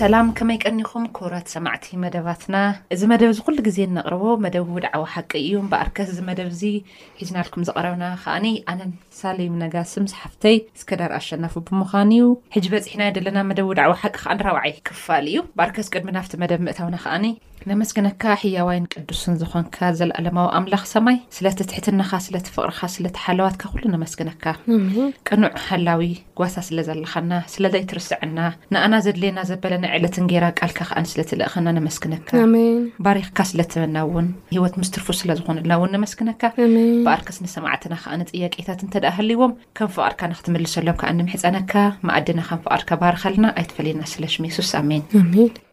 ሰላም ከመይ ቀኒኹም ክቡራት ሰማዕቲ መደባትና እዚ መደብ እዚ ኩሉ ግዜ እነቕርቦ መደብ ውድዓዊ ሓቂ እዩ እምበኣርከስ እዚ መደብ እዚ ሒዝናልኩም ዝቐረብና ከዓኒ ኣነን ሳሌም ነጋሲ ምስ ሓፍተይ እስከዳር ኣሸናፊ ብምዃን እዩ ሕጂ በፂሕናዮ ዘለና መደብ ውድዓዊ ሓቂ ከዓኒ ራብዓይ ክፋል እዩ እምበኣርከስ ቅድሚ ናብቲ መደብ ምእታውና ከዓኒ ነመስግነካ ሕያዋይን ቅዱስን ዝኾንካ ዘለኣለማዊ ኣምላኽ ሰማይ ስለቲ ትሕትናኻ ስለቲ ፍቕርኻ ስለቲ ሓለዋትካ ኩሉ ነመስግነካ ቅኑዕ ሃላዊ ጓሳ ስለ ዘለኻና ስለ ዘይትርስዐና ንኣና ዘድልየና ዘበለ ናይ ዕለት እንጌራ ቃልካ ከኣን ስለ ትልእኸና ነመስግነካ ባሪኽካ ስለ ትበና እውን ህይወት ምስ ትርፉ ስለ ዝኾነልና እውን ነመስግነካ ብኣርከስ ንሰማዕትና ከኣ ንጥያቄታት እንተ ደኣ ሃልይዎም ከም ፍቓርካ ንክትምልሰሎም ከኣ ንምሕፀነካ መኣድና ከም ፍቓርካ ባርኸልና ኣይትፈለየና ስለ ሽም የሱስ ኣሜን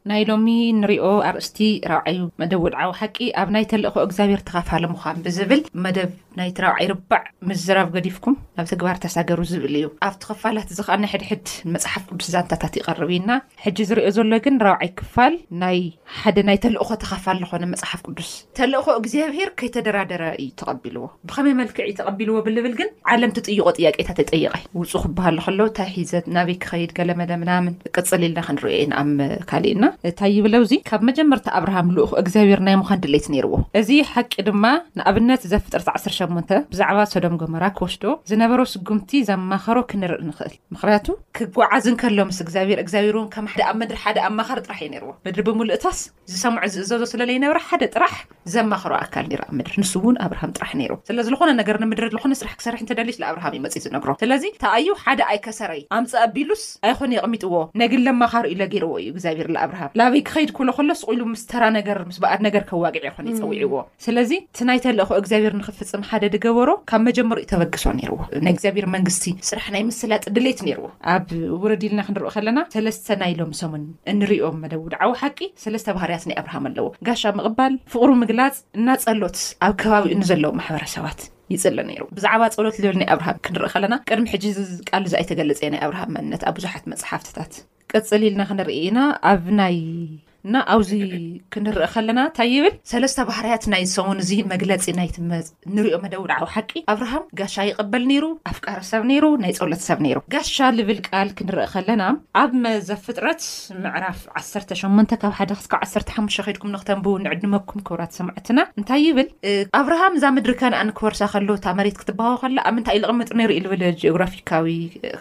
ናይ ሎሚ ንሪኦ ኣርእስቲ ራብዓዩ መደብ ወድዓዊ ሓቂ ኣብ ናይ ተልእኮ እግዚኣብሔር ተኻፋሊ ምዃን ብዝብል መደብ ናይቲ ራብዓይ ርባዕ ምዝራብ ገዲፍኩም ናብ ተግባር ተሳገሩ ዝብል እዩ። ኣብቲ ክፋላት እዚ ከዓ ናይ ሕድሕድ መፅሓፍ ቅዱስ ዛንታታት ይቐርብ እዩ እና ሕጂ ዝሪኦ ዘሎ ግን ራብዓይ ክፋል ናይ ሓደ ናይ ተልእኮ ተኻፋሊ ዝኾነ መፅሓፍ ቅዱስ ተልእኮ እግዚኣብሔር ከይተደራደረ እዩ ተቐቢልዎ። ብኸመይ መልክዕ እዩ ተቐቢልዎ ብልብል ግን ዓለም ትጥይቖ ጥያቄታት ተጠይቐ። ውጹ ክበሃሎ ከሎ ታይ ሒዘ ናበይ ክኸይድ ገለመለ ምናምን ቅጽል ኢልና ክንርእዮ ኢና ኣብ ካሊእ እና ታይ ይብል ኣብዚ ካብ መጀመርታ ኣብርሃም ልኡኽ እግዚኣብሔር ናይ ምዃን ድሌት ነይርዎ እዚ ሓቂ ድማ ንኣብነት ዘፍጥረት ዓሰርተ ሸሞንተ ብዛዕባ ሶዶም ጎመራ ክወስዶ ዝነበሮ ስጉምቲ ዘማኸሮ ክንርኢ ንኽእል ምኽንያቱ ክጎዓዝ እንከሎ ምስ እግዚኣብሔር እግዚኣብሔር እውን ከም ሓደ ኣብ ምድሪ ሓደ ኣማኻሪ ጥራሕ እዩ ነይርዎ ምድሪ ብምሉእታስ ዝሰምዖ ዝእዘዞ ስለ ለይነበረ ሓደ ጥራሕ ዘማኽሮ ኣካል ነይሩ ኣብ ምድሪ ንሱ እውን ኣብርሃም ጥራሕ ነይሩ ስለዚ ልኾነ ነገር ንምድሪ ልኾነ ስራሕ ክሰርሕ እንተደልዩ ስለ ኣብርሃም እዩ መጺኡ ዝነግሮ ስለዚ ተኣዩ ሓደ ኣይከሰረይ ኣምጽእ ኣቢሉስ ኣይኾነ የቕሚጥዎ ነግለ ማኻሩ ኢለ ገይርዎ እዩ እግዚኣብሔር ለኣብርሃም ላበይ ክኸይድ ኮሎ ከሎ ስቑኢሉ ምስ ተራ ነገር ምስ ባኣድ ነገር ከዋግዕ የኾነ ጸዊዕዎ ስለዚ እቲ ናይ ተልእኾ እግዚኣብሔር ንኽፍጽም ሓደ ድገበሮ ካብ መጀመርኡ ተበግሶ ነይርዎ። ናይ እግዚኣብሔር መንግስቲ ስራሕ ናይ ምስላጥ ድሌት ነይርዎ። ኣብ ውረድ ኢልና ክንርኦ ከለና ሰለስተ ናይ ሎሚ ሰሙን እንርእዮም መደብ ውድዓዊ ሓቂ ሰለስተ ባህርያት ናይ ኣብርሃም ኣለዎ። ጋሻ ምቕባል፣ ፍቕሩ ምግላጽ እና ጸሎት ኣብ ከባቢኡ ንዘለዉ ማሕበረሰባት ይጽሊ ነይሩ። ብዛዕባ ጸሎት ልብል ናይ ኣብርሃም ክንርኢ ከለና ቅድሚ ሕጂ እዚ ቃል እዚ ኣይተገለጸ ናይ ኣብርሃም መንነት ኣብ ብዙሓት መጽሓፍትታት። ቅጽል ኢልና ክንርኢ ኢና ኣብ ናይ እና ኣብዚ ክንርኢ ከለና እንታይ ይብል ሰለስተ ባህርያት ናይ ሰሙን እዚ መግለጺ ናይቲ ንሪኦ መደውድዓዊ ሓቂ ኣብርሃም ጋሻ ይቕበል ነይሩ ኣፍቃሪ ሰብ ነይሩ ናይ ጸሎት ሰብ ነይሩ ጋሻ ልብል ቃል ክንርኢ ከለና ኣብ መዘፍጥረት ምዕራፍ ዓሰርተ ሸሞንተ ካብ ሓደ ክስካብ ዓሰርተ ሓሙሽተ ከድኩም ንክተንብቡ ንዕድመኩም ክብራት ሰማዕትና እንታይ ይብል ኣብርሃም እዛ ምድሪ ከነኣን ክወርሳ ከሎ እታ መሬት ክትባሃወ ከላ ኣብ ምንታይ ኢሉ ቅምጥ ነይሩ ኢሉ ጂኦግራፊካዊ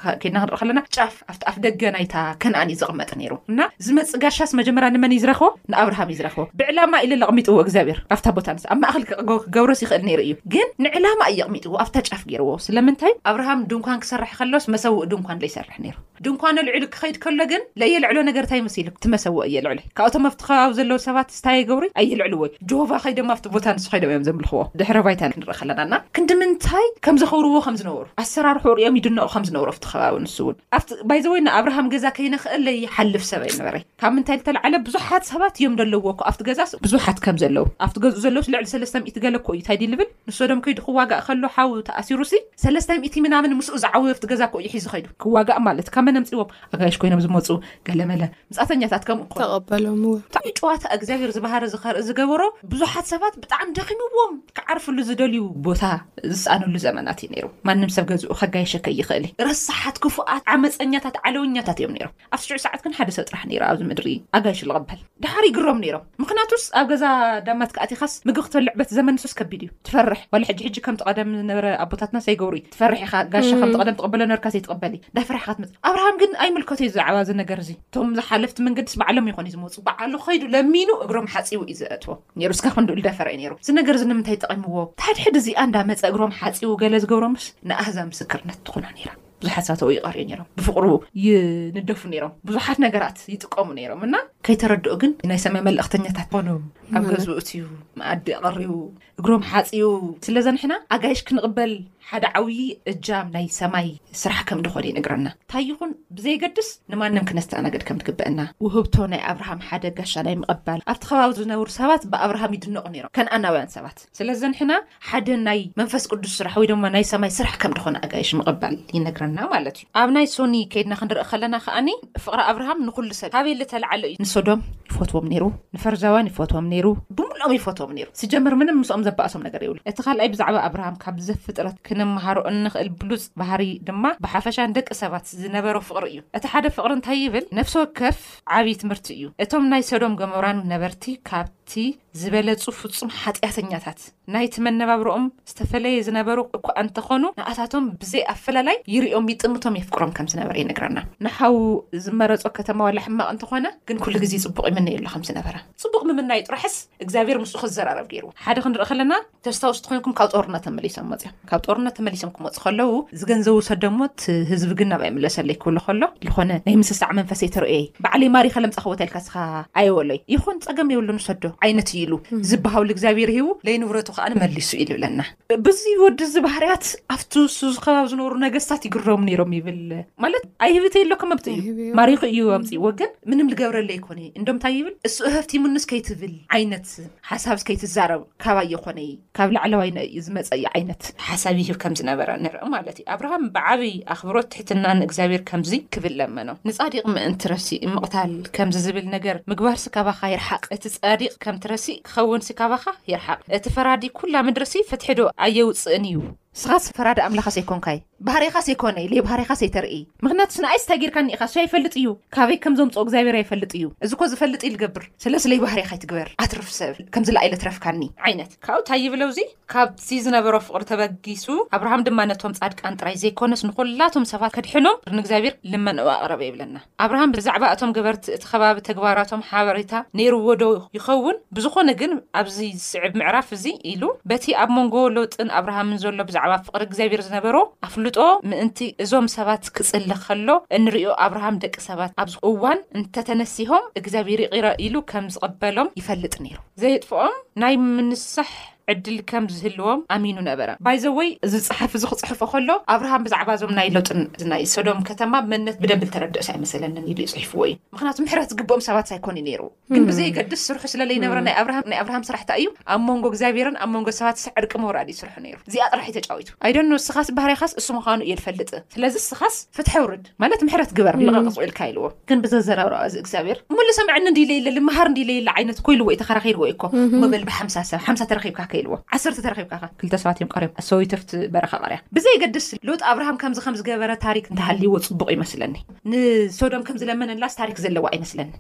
ከድና ክንርኢ ከለና ጫፍ ኣብቲ ኣፍደገ ናይታ ከነኣን እዩ ዝቕመጥ ነይሩ እና ዝመጽእ ጋሻስ መጀመርያ ንመን እዩ ዝረኽቦ? ንኣብርሃም እዩ ዝረኽቦ። ብዕላማ ኢለ ለቕሚጥዎ እግዚኣብሔር ኣብታ ቦታ ንሳ። ኣብ ማእኸል ክቕጎ ክገብሮስ ይኽእል ነይሩ እዩ ግን ንዕላማ እዩ ኣቕሚጥዎ ኣብታ ጫፍ ገይርዎ ስለምንታይ? ኣብርሃም ድንኳን ክሰርሕ ከሎስ መሰውኢ ድንኳን ለይሰርሕ ነይሩ። ድንኳን ኣልዒሉ ክኸይድ ከሎ ግን ለየልዕሎ ነገር ታይ መሲሉ? እቲ መሰውኢ የልዕሎ። ካብ'ቶም ኣብቲ ከባቢ ዘለዉ ሰባት ዝታየ ግብሪ ኣየልዕልዎ'ዩ። ጀሆቫ ከይዶም ኣብቲ ቦታ ንሱ ከይዶም እዮም ዘምልኽዎ። ድሕረ ባይታ ክንርኢ ከለና እና ክንድምንታይ ከም ዘኽብርዎ ከም ዝነበሩ፣ ኣሰራርሕኡ ርእዮም ይድነቑ ከም ዝነበሩ ኣብቲ ከባቢ ንሱ እውን ኣብቲ ባይ ዘ ወይ ናይ ኣብርሃም ገዛ ከይነኽእል ለይሓልፍ ሰብ ኣይነበረይ። ካብ ምንታይ ልተላዕለ ብዙሓት ሰባት እዮም ደለዉዎ እኮ ኣብቲ ገዛስ ብዙሓት ከም ዘለዉ። ኣብቲ ገዝኡ ዘለዉስ ልዕሊ ሰለስተ ሚእቲ ገለ እኮ እዩ ታይ ድዩ ልብል ንሶዶም ከይዱ ክዋጋእ ከሎ ሓው ተኣሲሩሲ ሰለስተ ሚእቲ ምናምን ምስኡ ዝዓወዩ ኣብቲ ገዛ እኮ እዩ ሒዙ ከይዱ። ክዋጋእ ማለት ካበይ ነምጺዎም ኣጋይሽ ኮይኖም ዝመጹ ገለ መለ። ምፃተኛታት ከምኡ ክኾኑ ተቐበሎም እውን ብጣዕሚ ጨዋታ እግዚኣብሔር እዚ ባህሪ እዚ ከርኢ ዝገበሮ ብዙሓት ሰባት ብጣዕሚ ደኺምዎም ክዓርፍሉ ዝደልዩ ቦታ ዝሰኣነሉ ዘመናት እዩ ነይሩ ማንም ሰብ ገዝኡ ከጋየሸ ከይኽእል እዩ። ረሳሓት ክፉኣት ዓመፀኛታት ዓለወኛታት እዮም ነይሮም ኣብቲ ሽዑ ሰዓት ግን ሓደ ሰብ ጥራሕ ነይሩ ኣብዚ ምድሪ ኣጋይሹ ዝቐበል ደሓር ይግረሙ ነይሮም ምኽናቱስ ኣብ ገዛ ዳማትካ ኣቲኻስ ምግቢ ክትበልዕ በቲ ዘመን ንሱስ ከቢድ እዩ ትፈርሕ ዋላ ሕጂ ሕጂ ከምቲ ቀደም ዝነበረ ኣቦታትና ሰይገብሩ እዩ ትፈርሕ ኢኻ ጋሻ ከምቲ ቀደም ትቅበሎ ነበርካ ዘይትቅበል እዩ ዳፈራሕካ ክትመጽእ ኣብርሃም ግን ኣይምልከቶ እዩ ዛዕባ እዚ ነገር እዚ እቶም ዝሓለፍቲ መንገድስ ባዕሎም ይኾን እዩ ዝመጹ ባዕሉ ከይዱ ለሚኑ እግሮም ሓጺቡ እዩ ዘእትዎ ኔሩ እስከ ክንድኡል ዳፈረ እዩ ኔሩ እዚ ነገር እዚ ንምንታይ ጠቂምዎ እቲ ሕድሕድ እዚኣ እንዳመጸ እግሮም ሓጺቡ ገለ ዝገብሮምስ ንኣህዛብ ምስክርነት ትኾኖ ኔራ ብዙሓት ሰባት ኣብኡ ይቐርዩ ነይሮም ብፍቕሩ ይንደፉ ነይሮም ብዙሓት ነገራት ይጥቀሙ ነይሮም እና ከይተረድኦ ግን ናይ ሰማይ መልእኽተኛታት ኮኑ ኣብ ገዝኡ እትዩ መኣዲ ኣቐርቡ እግሮም ሓፅዩ ስለዘ ንሕና ኣጋይሽ ክንቕበል ሓደ ዓብዪ እጃም ናይ ሰማይ ስራሕ ከም ድኾነ ይነግረና እንታይ ይኹን ብዘይገድስ ንማንም ክነስተኣናገድ ከም ትግበአና ውህብቶ ናይ ኣብርሃም ሓደ ጋሻ ናይ ምቐባል ኣብቲ ከባቢ ዝነብሩ ሰባት ብኣብርሃም ይድነቑ ነይሮም ከነኣናውያን ሰባት ስለዚ ንሕና ሓደ ናይ መንፈስ ቅዱስ ስራሕ ወይ ድማ ናይ ሰማይ ስራሕ ከም ድኾነ ኣጋይሽ ምቕባል ይነግረና ማለት እዩ። ኣብ ናይ ሶኒ ከይድና ክንርኢ ከለና ከኣኒ ፍቕሪ ኣብርሃም ንኹሉ ሰብ ካበይ ልተልዓለ እዩ? ንሶዶም ይፈትዎም ነይሩ፣ ንፈርዛውያን ይፈትዎም ነይሩ፣ ብምልኦም ይፈትዎም ነይሩ። ሲጀምር ምንም ምስኦም ዘባእሶም ነገር የብሉን። እቲ ካልኣይ ብዛዕባ ኣብርሃም ካብ ዘፍጥረት ክንመሃሮ እንኽእል ብሉጽ ባህሪ ድማ ብሓፈሻ ንደቂ ሰባት ዝነበሮ ፍቕሪ እዩ። እቲ ሓደ ፍቕሪ እንታይ ይብል? ነፍሲ ወከፍ ዓቢ ትምህርቲ እዩ። እቶም ናይ ሰዶም ገሞራን ነበርቲ ካብቲ። ዝበለጹ ፍጹም ሓጢኣተኛታት፣ ናይቲ መነባብሮኦም ዝተፈለየ ዝነበሩ እኳ እንተ ዀኑ፣ ንኣታቶም ብዘይ ኣፈላላይ ይርእዮም፣ ይጥምቶም፣ የፍቅሮም ከም ዝነበረ ይነግረና። ንሓዉ ዝመረጾ ከተማ ዋላ ሕማቕ እንተ ዀነ ግን ኵሉ ግዜ ጽቡቕ ይምነየሉ ከም ዝነበረ፣ ጽቡቕ ምምናዩ ጥራሕስ እግዚኣብሄር ምስኡ ክዘራረብ ገይርዎ። ሓደ ክንርኢ ከለና ተስታውስ ትኮይንኩም ካብ ጦርነት ተመሊሶም መፅም ካብ ጦርነት ተመሊሶም ክመፁ ከለው ዝገንዘቡ ሰደሞት ህዝቢ ግን ናብይ ምለሰለይ ክብሉ ከሎ ዝኾነ ናይ ምስሳዕ መንፈሰ ተርእየይ ባዕለይ ማሪ ከለምፃ ክወተልካ ስኻ ኣየወሎይ ይኹን ፀገም የብሉን ሰዶ ዓይነት እዩሉ ዝበሃውሉ እግዚኣብሔር ሂቡ ለይንብረቱ ከዓ መሊሱ ኢሉ ብለና ብዙ ወዲ ዚ ባህርያት ኣብቲ ከባብ ዝነሩ ነገስታት ይግረሙ ነይሮም ይብል ማለት ኣይህብተ የሎ ከመብት እዩ ማሪኩ እዩ ኣምፅ ወገን ምንም ዝገብረለ ኣይኮነ እንዶምንታይ ይብል እሱ እሀፍቲ ሙንስ ከይትብል ዓይነት ሓሳብስ ከይትዛረብ ካባይ የኾነይ ካብ ላዕለዋይ ነእዩ ዝመጸ እዩ ዓይነት ሓሳብ ይህብ ከም ዝነበረ ንርኢ ማለት እዩ። ኣብርሃም ብዓቢይ ኣኽብሮት ትሕትናን ንእግዚኣብሔር ከምዚ ክብል ለመኖ ንጻዲቅ ምእንቲ ረሲእ ምቕታል ከምዚ ዝብል ነገር ምግባርሲ ካባኻ ይርሓቅ እቲ ጻዲቅ ከምቲ ረሲእ ክኸውንሲ ካባኻ ይርሓቅ እቲ ፈራዲ ኩላ ምድርሲ ፍትሒዶ ኣየውጽእን እዩ። ንስኻስ ፈራዲ ኣምላኸስ ኣይኮንካይ ባህሪኻስ ኣይኮነይ ለይባህሪኻስ ኣይተርእይ ምኽንያቱስ ንኣይስ ታይ ጌርካኒ ኢኻ እሱይ ኣይፈልጥ እዩ ካበይ ከም ዘምጽኦ እግዚኣብሔር ኣይፈልጥ እዩ እዚ እኮ ዝፈልጥ እዩ ልገብር ስለስ ለይባህሪኻ ኣይትግበር ኣትርፍ ሰብ ከም ዝለኣይ ለትረፍካኒ ዓይነት ካብኡ ታይ ይብሎ እዙይ ካብቲ ዝነበሮ ፍቕሪ ተበጊሱ ኣብርሃም ድማ ነቶም ጻድቃን ጥራይ ዘይኮነስ ንኹላቶም ሰባት ከድሕኖም ንእግዚኣብሔር ልመንኡ ኣቕረበ ይብለና። ኣብርሃም ብዛዕባ እቶም ገበርቲ እቲ ከባቢ ተግባራቶም ሓበሬታ ነይርዎዶ ይኸውን? ብዝኾነ ግን ኣብዚ ዝስዕብ ምዕራፍ እዚ ኢሉ በቲ ኣብ መንጎ ሎጥን ኣብርሃምን ዘሎ ብዛዕባ ፍቕሪ እግዚኣብሔር ዝነበሮ ኣፍልጦ ምእንቲ እዞም ሰባት ክጽሊ ከሎ እንርእዮ ኣብርሃም ደቂ ሰባት ኣብ ዝኾ እዋን እንተተነሲሆም እግዚኣብሔር ይቕረ ኢሉ ከም ዝቕበሎም ይፈልጥ ነይሩ። ዘየጥፍኦም ናይ ምንሳሕ ዕድል ከም ዝህልዎም ኣሚኑ ነበረ። ባይ ዘ ወይ እዚ ጸሓፊ እዚ ክጽሕፎ ከሎ ኣብርሃም ብዛዕባ እዞም ናይ ሎጥን ናይ ሶዶም ከተማ መንነት ብደንቢ ዝተረደኦስ ኣይመሰለንን ኢሉ እዩ ጽሒፍዎ እዩ። ምኽንያቱ ምሕረት ዝግብኦም ሰባትስ ኣይኮኑን ነይሩ። ግን ብዘየገድስ ስርሑ ስለ ለይነበረ ናይ ኣብርሃም ናይ ኣብርሃም ስራሕ ታይ እዩ ኣብ ሞንጎ እግዚኣብሔርን ኣብ ሞንጎ ሰባትስ ዕርቂ ምውራድ እዩ ስርሑ ነይሩ። እዚኣ ጥራሕ እዩ ተጫዊቱ። ኣይዶኖ እስኻስ ባህርያኻስ እሱ ምኻኑ እየ ልፈልጥ ስለዚ እስኻስ ፍትሒ ኣውርድ። ማለት ምሕረት ግበር ልቐቕ ስቁ ኢልካ ኢልዎ ግን ብዘዘራብራባ እዚ እግዚኣብሔር ሙሉ ሰምዕኒ እንዲ ኢለ ኢለ ልመሃር እንዲ ኢለ ኢለ ዓይነት እኮ ኢልዎ እዩ ተኸራኺርዎ እዩ እኮ እሞ በል ብሓምሳ ሰብ ሓምሳ ተረኺብካ ከ ኢልዎ ዓሰርተ ተረኺብካ ከ ክልተ ሰባት እዮም ቀርዮም ኣሰዊ ተፍቲ በረኻ ቀርያ ብዘይገድስ ሎጥ ኣብርሃም ከምዚ ከም ዝገበረ ታሪክ እንተሃልይዎ ፅቡቕ ይመስለኒ ንሶዶም ከም ዝለመነላስ ታሪክ ዘለዎ ኣይመስለኒ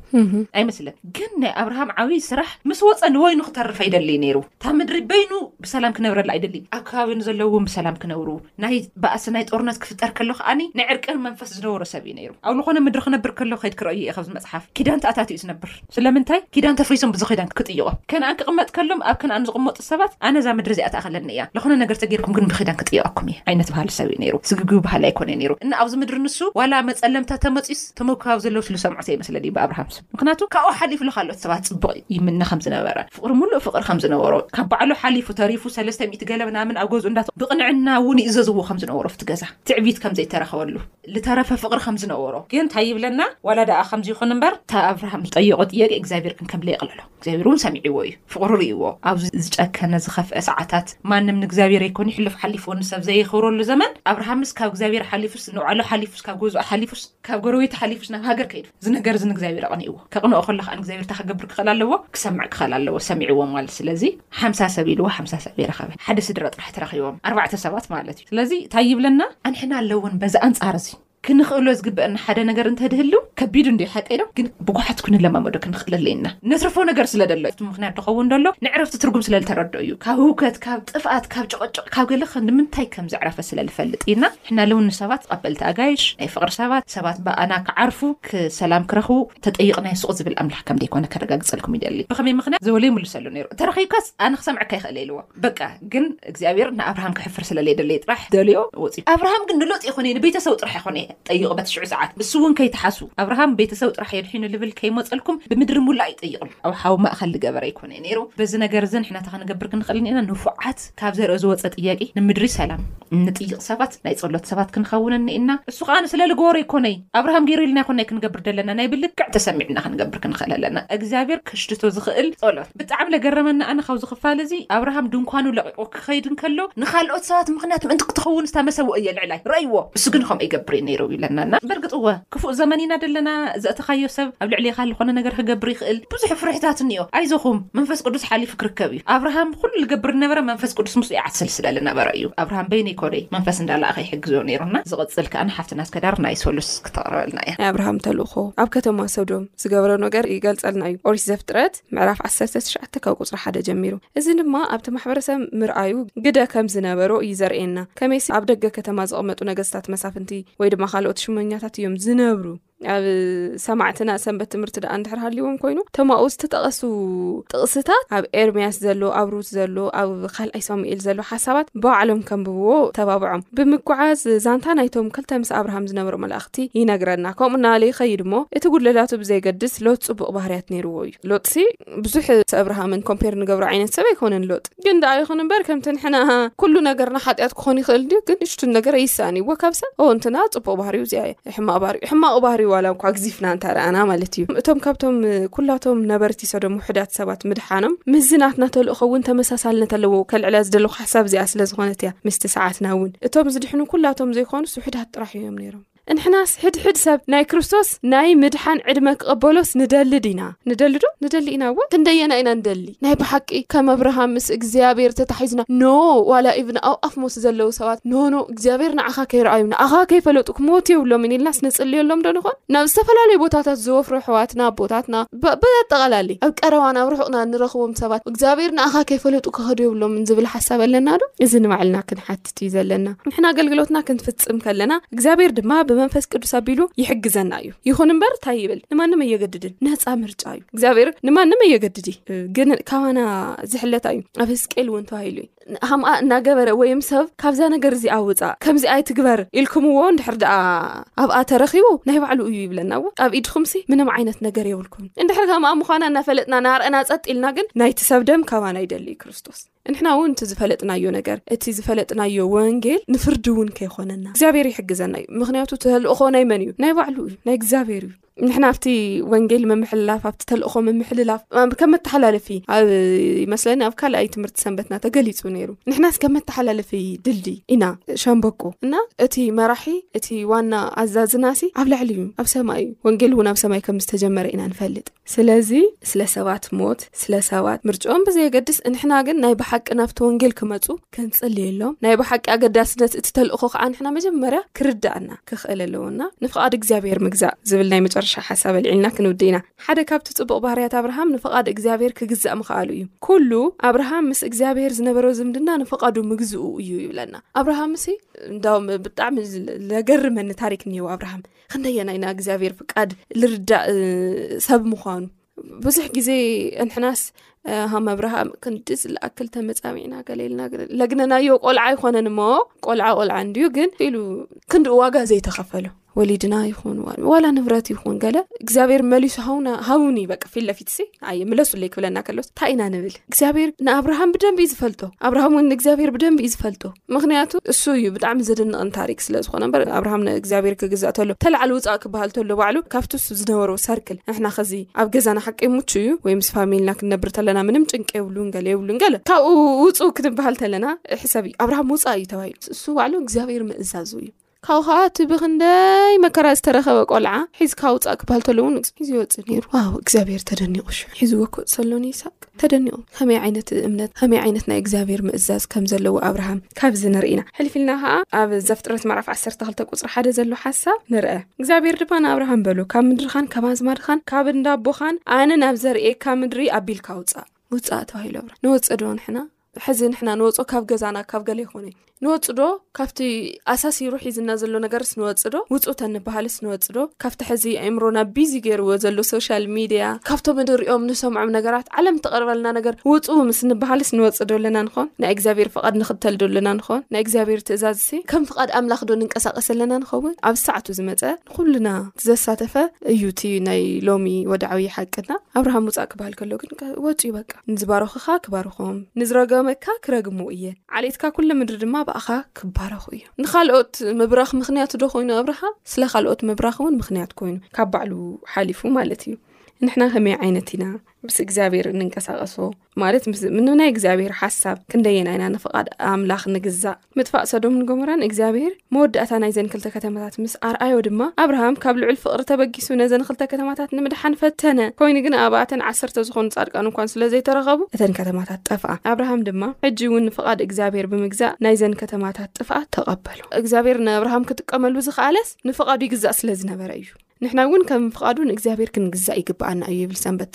ኣይመስለን ግን ናይ ኣብርሃም ዓብይ ስራሕ ምስ ወፀ ንወይኑ ክተርፍ ኣይደልይ ነይሩ እታ ምድሪ በይኑ ብሰላም ክነብረላ ኣይደልይ ኣብ ከባቢ ንዘለዉ እውን ብሰላም ክነብሩ ናይ ባእሲ ናይ ጦርነት ክፍጠር ከሎ ከኣኒ ናይ ዕርቂ መንፈስ ዝነበሮ ሰብ እዩ ነይሩ። ኣብ ልኾነ ምድሪ ክነብር ከሎ ከይድ ክረእዮ እየ ካብዚ መጽሓፍ ኪዳን ተኣታትዩ እዩ ዝነብር። ስለምንታይ ኪዳን ተፍሪሶም ብዙ ኪዳን ክጥይቆም። ከንኣን ክቕመጥ ከሎም ኣብ ከንኣን ዝቕመጡ ሰባት ኣነ እዛ ምድሪ እዚኣ ትኣኸለኒ እያ ልኾነ ነገር ተገይርኩም ግን ብኪዳን ክጥይቀኩም እየ ዓይነት በሃሊ ሰብ እዩ ነይሩ። ስግብግቢ በሃሊ ኣይኮነይ ነይሩ እና ኣብዚ ምድሪ ንሱ ዋላ መጸለምታ ተመጽዩስ ተመኩ ካብ ዘለውት ልሰምዖት ኣይመስለንዩ ብኣብርሃም ስም ምኽንያቱ ካብኡ ሓሊፉ ልኻልኦት ሰባት ጽቡቕ ይምነ ከም ዝነበረ። ፍቕሪ ምሉእ ፍቕሪ ከም ዝነበሮ፣ ካብ ባዕሉ ሓሊፉ ተሪፉ ሰለስተ ሚእቲ ገለ ምናምን ኣብ ገዝኡ እንዳ ብቕንዕና እውን ይእዘዝዎ ከም ዝነበሩ ኣብቲ ገዛ ትዕቢት ከም ዘይተረኸበሉ ልተረፈ ፍቕሪ ከም ዝነበሮ ግን ታይ ይብለና ዋላ ደኣ ከምዚ ይኹን እምበር እቲ ኣብርሃም ዝጠየቖ ጥያቄ እግዚኣብሔር ግን ከምለ የቕለሎ እግዚኣብሔር እውን ሰሚዕዎ እዩ ፍቕሩ ርእይዎ ኣብዚ ዝጨከነ ዝኸፍአ ሰዓታት ማንም ንእግዚኣብሔር ኣይኮን ይሕልፍ ሓሊፍዎ ንሰብ ዘየኽብረሉ ዘመን ኣብርሃምስ ካብ እግዚኣብሔር ሓሊፉስ ንባዕሉ ሓሊፉስ ካብ ገዝኡ ሓሊፉስ ካብ ጎረቤቱ ሓሊፉስ ናብ ሃገር ከይዱ እዚ ነገር እዚ ንእግዚኣብሔር ኣቕኒእዎ ከቕንኦ ከሎ ከኣ ንእግዚኣብሔር እንታይ ክገብር ክኽእል ኣለዎ ክሰምዕ ክኽእል ኣለዎ ሰሚዕዎ ማለት ስለዚ ሓምሳ ሰብ ኢልዎ ሓምሳ ሰብ ይረኸበ ሓደ ስድራ ጥራሕ ተረኺቦም ኣርባዕተ ሰባት ማለት እዩ ስለዚ እንታይ ይብለና ኣንሕና ኣለውን በዚ ኣንጻር እዚ ክንኽእሎ ዝግበእና ሓደ ነገር እንተድህሉ ከቢድ እንድዩ ሓቀይ ዶ ግን ብጉሓት ክንለማመዶ ክንኽእል ኣለና ነትርፎ ነገር ስለ ደሎ እቲ ምኽንያት ድኸውን ደሎ ንዕረፍቲ ትርጉም ስለ ልተረድኦ እዩ ካብ ህውከት ካብ ጥፍኣት ካብ ጨቐጨቕ ካብ ገለ ክንዲ ምንታይ ከም ዘዕረፈ ስለ ልፈልጥ እዩና ሕና ሎሚ ንሰባት ተቐበልቲ ኣጋይሽ፣ ናይ ፍቕሪ ሰባት፣ ሰባት ብኣና ክዓርፉ፣ ክ ሰላም ክረኽቡ፣ ተጠይቕናዮ ስቕ ዝብል ኣምላኽ ከም ዘይኮነ ከረጋግጸልኩም ይደሊ። ብኸመይ ምኽንያት? ዝበሎ ይምልሰሉ ነይሩ። እንተ ረኺብካስ ኣነ ክሰምዐካ ይኽእለ ኢልዎ። በቃ ግን እግዚኣብሄር ንኣብርሃም ከሕፍር ስለ ለይደለየ ጥራሕ ደልዮ ወጺኡ። ኣብርሃም ግን ንሎጥ ኣይኮነይ ንቤተሰቡ ጥራሕ ኣይኮነይ ጠይቑ በቲ ሽዑ ሰዓት። ንሱውን ከይትሓስቡ ኣብርሃም ቤተሰቡ ጥራሕ የድሒኑ ልብል ከይመጸልኩም ብምድሪ ሙሉኣ እዩ ጠይቕሉ። ኣብ ሓዊ ማእከል ልገበረ ኣይኮነይ ነይሩ። በዚ ነገርዚ ንሕና እንታይ ክንገብር ክንኽእል እኒኤና ንፉዓት? ካብ ዘርኦ ዝወጸ ጥያቂ ንምድሪ ሰላም እንጥይቅ ሰባት ናይ ጸሎት ሰባት ክንኸውን እኒኢና እሱ ከኣ ስለ ልግበሮ ኣይኮነይ ኣብርሃም ገይሩ ኢልና ኣይኮናይ ክንገብር ደለና ናይ ብልክዕ ተሰሚዕና ክንገብር ክንኽእል ኣለና እግዚኣብሔር ከሽትቶ ዝኽእል ጸሎት ብጣዕሚ ለገረመኒ ኣነ ካብዚ ክፋል እዚ ኣብርሃም ድንኳኑ ለቂቁ ክኸይድ እንከሎ ንኻልኦት ሰባት ምኽንያት ምእንቲ ክትኸውን ስታ መሰውእየ ልዕላይ ረእይዎ እሱ ግን ኸምኡ ኣይገብር እየ ነይሩ ኢለና እና በርግጥ እወ ክፉእ ዘመን ኢና ደለና ዘእተኻዮ ሰብ ኣብ ልዕሌኻ ልኾነ ነገር ክገብር ይኽእል ብዙሕ ፍርሕታት እኒኦ ኣይዞኹም መንፈስ ቅዱስ ሓሊፉ ክርከብ እዩ ኣብርሃም ኹሉ ልገብር ልነበረ መንፈስ ቅዱስ ምስኡ ይዓስል ስለ ልነበረ እዩ ኣብርሃም በይነይ ኮደይ መንፈስ እንዳላኣኸ ይሕግዞ ነይሩ እና ዝቕፅል ከኣ ንሓፍትና እስከዳር ናይ ሰሉስ ክተቕርበልና እያ። ናይ ኣብርሃም ተልእኾ ኣብ ከተማ ሰዶም ዝገበሮ ነገር ይገልጸልና እዩ ኦሪት ዘፍጥረት። ምዕራፍ ዓሰርተ ትሽዓተ ካብ ቁፅሪ ሓደ ጀሚሩ እዚ ድማ ኣብቲ ማሕበረሰብ ምርኣዩ ግደ ከም ዝነበሮ እዩ ዘርእየና። ከመይሲ ኣብ ደገ ከተማ ዝቐመጡ ነገስታት መሳፍንቲ ወይ ድማ ካልኦት ሽመኛታት እዮም ዝነብሩ። ኣብ ሰማዕትና ሰንበት ትምህርቲ ደኣ እንድሕር ሃልዎም ኮይኑ ተማኡ ዝተጠቐሱ ጥቕስታት ኣብ ኤርምያስ ዘሎ ኣብ ሩት ዘሎ ኣብ ካልኣይ ሳሙኤል ዘሎ ሓሳባት ባዕሎም ከንብብዎ ተባብዖም። ብምጓዓዝ ዛንታ ናይቶም ክልተ ምስ ኣብርሃም ዝነበሩ መልኣኽ ሎጥ ይነግረና ከምኡ እናበለ ይኸይድ እሞ እቲ ጉድለታቱ ብዘይገድስ ሎጥ ጽቡቕ ባህርያት ነይርዎ እዩ ሎጥሲ ብዙሕ ኣብርሃምን ኮምፔር ንገብሮ ዓይነት ሰብ ኣይኮነን ሎጥ ግን ደኣ ይኹን እምበር ከምቲ ንሕና ኩሉ ነገርና ሓጢኣት ክኾን ይኽእል ድዩ ግን ንሽቱን ነገር ኣይሰኣንዎ ካብ ሰብ ኦ እንትና ጽቡቕ ባህሪኡ እዚኣ እየ ሕማቕ ባህሪ ሕማቕ ባህሪ ዋላ እንኳግዚፍና እንተረኣና ማለት እዩ እቶም ካብቶም ኩላቶም ነበርቲ ሰዶም ውሕዳት ሰባት ምድሓኖም ምስዚ ናትና ተልእኾ እውን ተመሳሳልነት ኣለዎ ከልዕላ ዝደለኹ ሓሳብ እዚኣ ስለ ዝኾነት እያ ምስቲ ሰዓትና እውን እቶም ዝድሕኑ ኩላቶም ዘይኮኑስ ውሕዳት ጥራሕ እዮም እዮም ነይሮም እንሕናስ ሕድሕድ ሰብ ናይ ክርስቶስ ናይ ምድሓን ዕድመ ክቐበሎስ ንደሊ ዲና ንደሊዶ ንደሊ ኢና እወ ክንደየና ኢና ንደሊ ናይ ብሓቂ ከም ኣብርሃም ምስ እግዚኣብሔር ተታሒዝና ኖ ዋላ ኢቭን ኣብ ኣፍ ሞት ዘለዉ ሰባት ኖ ኖ እግዚኣብሔር ንዓኻ ከይረኣዩ ንዓኻ ከይፈለጡ ክሞት የብሎም ኢና ኢልናስ ንጽልየሎም ዶ ንኾን ናብ ዝተፈላለዩ ቦታታት ዝወፍሩ ኣሕዋትና ኣቦታትና ብኣጠቓላሊ ኣብ ቀረባን ኣብ ርሑቕና ንረኽቦም ሰባት እግዚኣብሔር ንኣኻ ከይፈለጡ ክኸዱ የብሎምን ዝብል ሓሳብ ኣለና ዶ እዚ ንባዕልና ክንሓት እዩ ዘለና ንሕና ኣገልግሎትና ክንፍጽም ከለና እግዚኣብሔር ድማ ብመንፈስ ቅዱስ ኣቢሉ ይሕግዘና እዩ ይኹን እምበር እንታይ ይብል ንማንም ኣየገድድን ነፃ ምርጫ እዩ እግዚኣብሔር ንማንም ኣየገድድ እዩ ግን ካባና ዝሕለታ እዩ ኣብ ህዝቅኤል እውን ተባሂሉ እዩ ሃምኣ እናገበረ ወይም ሰብ ካብዛ ነገር እዚ ኣውፃእ ከምዚ ኣይትግበር ኢልኩምዎ እንድሕር ደኣ ኣብኣ ተረኪቡ ናይ ባዕሉ እዩ ይብለና ዎ ኣብ ኢድኩምሲ ምንም ዓይነት ነገር የብልኩም እንድሕር ከምኣ ምዃና እናፈለጥና ናርእና ፀጥ ኢልና ግን ናይቲ ሰብ ደም ካባና ይደሊ እዩ ክርስቶስ ንሕና እውን እቲ ዝፈለጥናዮ ነገር እቲ ዝፈለጥናዮ ወንጌል ንፍርዲ እውን ከይኮነና እግዚኣብሔር ይሕግዘና እዩ ምክንያቱ ተልእኮ ናይ መን እዩ ናይ ባዕሉ እዩ ናይ እግዚኣብሔር እዩ ንሕና ኣብቲ ወንጌል ምምሕልላፍ ኣብቲ ተልእኮ ምምሕልላፍ ከም መተሓላለፊ ኣብ ይመስለኒ ኣብ ካልኣይ ትምህርቲ ሰንበትና ተገሊፁ ነይሩ ንሕናስ ከም መተሓላለፊ ድልዲ ኢና ሻምበቆ እና እቲ መራሒ እቲ ዋና ኣዛዝናሲ ኣብ ላዕሊ እዩ ኣብ ሰማይ እዩ ወንጌል እውን ኣብ ሰማይ ከም ዝተጀመረ ኢና ንፈልጥ ስለዚ ስለ ሰባት ሞት ስለ ሰባት ምርጭኦም ብዘየገድስ እንሕና ግን ናይ ብሓቂ ናብቲ ወንጌል ክመፁ ከንፅልየሎም ናይ ብሓቂ ኣገዳስነት እቲ ተልእኾ ከዓ ንሕና መጀመርያ ክርዳእና ክኽእል ኣለዎና ንፍቓድ እግዚኣብሔር ምግዛእ ዝብል ናይ መጨረሻ ሓሳብ ኣልዒልና ክንውድ ኢና ሓደ ካብቲ ፅቡቕ ባህርያት ኣብርሃም ንፍቓድ እግዚኣብሔር ክግዛእ ምኽኣሉ እዩ ኩሉ ኣብርሃም ምስ እግዚኣብሔር ዝነበሮ ዝምድና ንፍቓዱ ምግዝኡ እዩ ይብለና ኣብርሃም ሲ እንዳውም ብጣዕሚ ዘገርመኒ ታሪክ እኒሄው ኣብርሃም ክንደየናይ ና እግዚኣብሔር ፍቃድ ልርዳእ ሰብ ምዃኑ ብዙሕ ግዜ እንሕናስ ሃመብርሃ ክንዲ ዝለኣክል ተመፃሚዕና ገሌልና ለግነናዮ ቆልዓ ኣይኮነን እሞ ቆልዓ ቆልዓ እንድዩ ግን ኢሉ ክንዲ ዋጋ ዘይተኸፈሉ ወሊድና ይኹን ዋላ ንብረት ይኹን ገለ እግዚኣብሔር መሊሱ ሃውና ሃውኒ በ ፊት ለፊት ሲ ኣይ ምለሱለይ ክብለና ከሎስ እንታይ ኢና ንብል እግዚኣብሄር ንኣብርሃም ብደንብ እዩ ዝፈልጦ ኣብርሃም እውን ንእግዚኣብሄር ብደንብ እዩ ዝፈልጦ ምክንያቱ እሱ እዩ ብጣዕሚ ዘደንቕን ታሪክ ስለዝኾነ በር ኣብርሃም ንእግዚኣብሄር ክግዛእ ተሎ ተላዕሊ ውፃእ ክበሃል ተሎ ባዕሉ ካብቲ እሱ ዝነበሮ ሰርክል ንሕና ከዚ ኣብ ገዛና ሓቂ ሙቹ እዩ ወይ ምስ ፋሚልና ክንነብር ተለና ምንም ጭንቂ የብሉን ገለ የብሉን ገለ ካብኡ ውፁ ክንበሃል ተለና ሕሰብ እዩ ኣብርሃም ውፃእ እዩ ተባሂሉ እሱ ባዕሉ እግዚኣብሄር ምእዛዙ እዩ ካብኡ ከዓ እቲ ብክንደይ መከራ ዝተረኸበ ቆልዓ ሒዝካ ውፃእ ክበሃል ተሎ እውን ሒዙ ይወፅእ ነይሩ ዋው እግዚኣብሔር ተደኒቑ ሽዑ ሒዝዎ ክወፅ ተሎ ንይስቅ ተደኒቑ ከመይ ዓይነት እምነት ከመይ ዓይነት ናይ እግዚኣብሔር ምእዛዝ ከም ዘለዎ ኣብርሃም ካብዚ ንርኢ ኢና ሕልፍ ኢልና ከዓ ኣብ ዘፍጥረት ምዕራፍ 12 ቁፅሪ ሓደ ዘሎ ሓሳብ ንርአ እግዚኣብሔር ድማ ንኣብርሃም በሎ ካብ ምድርኻን ካብ ኣዝማድኻን ካብ እንዳቦኻን ኣነ ናብ ዘርእየካ ምድሪ ኣቢልካ ውፃእ ውፃእ ተባሂሉ ኣብርሃም ንወፀ ዶ ንሕና ሕዚ ንሕና ንወፅ ካብ ገዛና ካብ ገለ ይኮነ ንወፅዶ ካብቲ ኣሳሲሩ ሒዝና ዘሎ ነገርስ ንወፅዶ ውፁተ ንበሃልስ ንወፅዶ ካብቲ ሕዚ ኣእምሮና ቢዚ ገይርዎ ዘሎ ሶሻል ሚድያ ካብቶም ንሪኦም ንሰምዖም ነገራት ዓለም ተቐርበልና ነገር ውፁ ምስ ንበሃልስ ንወፅዶ ኣለና ንኾን ናይ እግዚኣብሔር ፍቓድ ንኽተልዶ ኣለና ንኾን ናይ እግዚኣብሔር ትእዛዝሲ ከም ፍቓድ ኣምላኽ ዶ ንንቀሳቀስ ኣለና ንኸውን ኣብ ሰዓቱ ዝመፀ ንኩልና ዘሳተፈ እዩ እቲ ናይ ሎሚ ወድዓዊ ሓቅና ኣብርሃም ውፃእ ክበሃል ከሎ ግን ወፁ እዩ በቃ ንዝባረኹኻ ክባርኾም ንዝረገመካ ክረግሙ እየ ዓሌትካ ኩሉ ምድሪ ድማ ብኣኻ ክባረኹ እዩ ንካልኦት ምብራኽ ምክንያት ዶ ኮይኑ ኣብርሃም ስለ ካልኦት ምብራኽ እውን ምክንያት ኮይኑ ካብ ባዕሉ ሓሊፉ ማለት እዩ ንሕና ከመይ ዓይነት ኢና ምስ እግዚኣብሔር እንንቀሳቀሶ ማለት ምንናይ እግዚኣብሔር ሓሳብ ክንደየና ኢና ንፍቓድ ኣምላኽ ንግዛእ ምጥፋእ ሰዶም ንጎምራን እግዚኣብሔር መወዳእታ ናይ ዘን ክልተ ከተማታት ምስ ኣርኣዮ ድማ ኣብርሃም ካብ ልዑል ፍቕሪ ተበጊሱ ነዘን ክልተ ከተማታት ንምድሓን ፈተነ ኮይኑ ግን ኣብኣተን ዓሰርተ ዝኾኑ ጻድቃን እንኳን ስለ ዘይተረኸቡ እተን ከተማታት ጠፍኣ ኣብርሃም ድማ ሕጂ እውን ንፍቓድ እግዚኣብሔር ብምግዛእ ናይዘን ከተማታት ጥፍኣት ተቐበሉ እግዚኣብሔር ንኣብርሃም ክጥቀመሉ ዝኸኣለስ ንፍቓዱ ይግዛእ ስለ ዝነበረ እዩ ንሕና እውን ከም ፍቓዱ ንእግዚኣብሔር ክንግዛእ ይግብኣና እዩ ይብል ሰንበት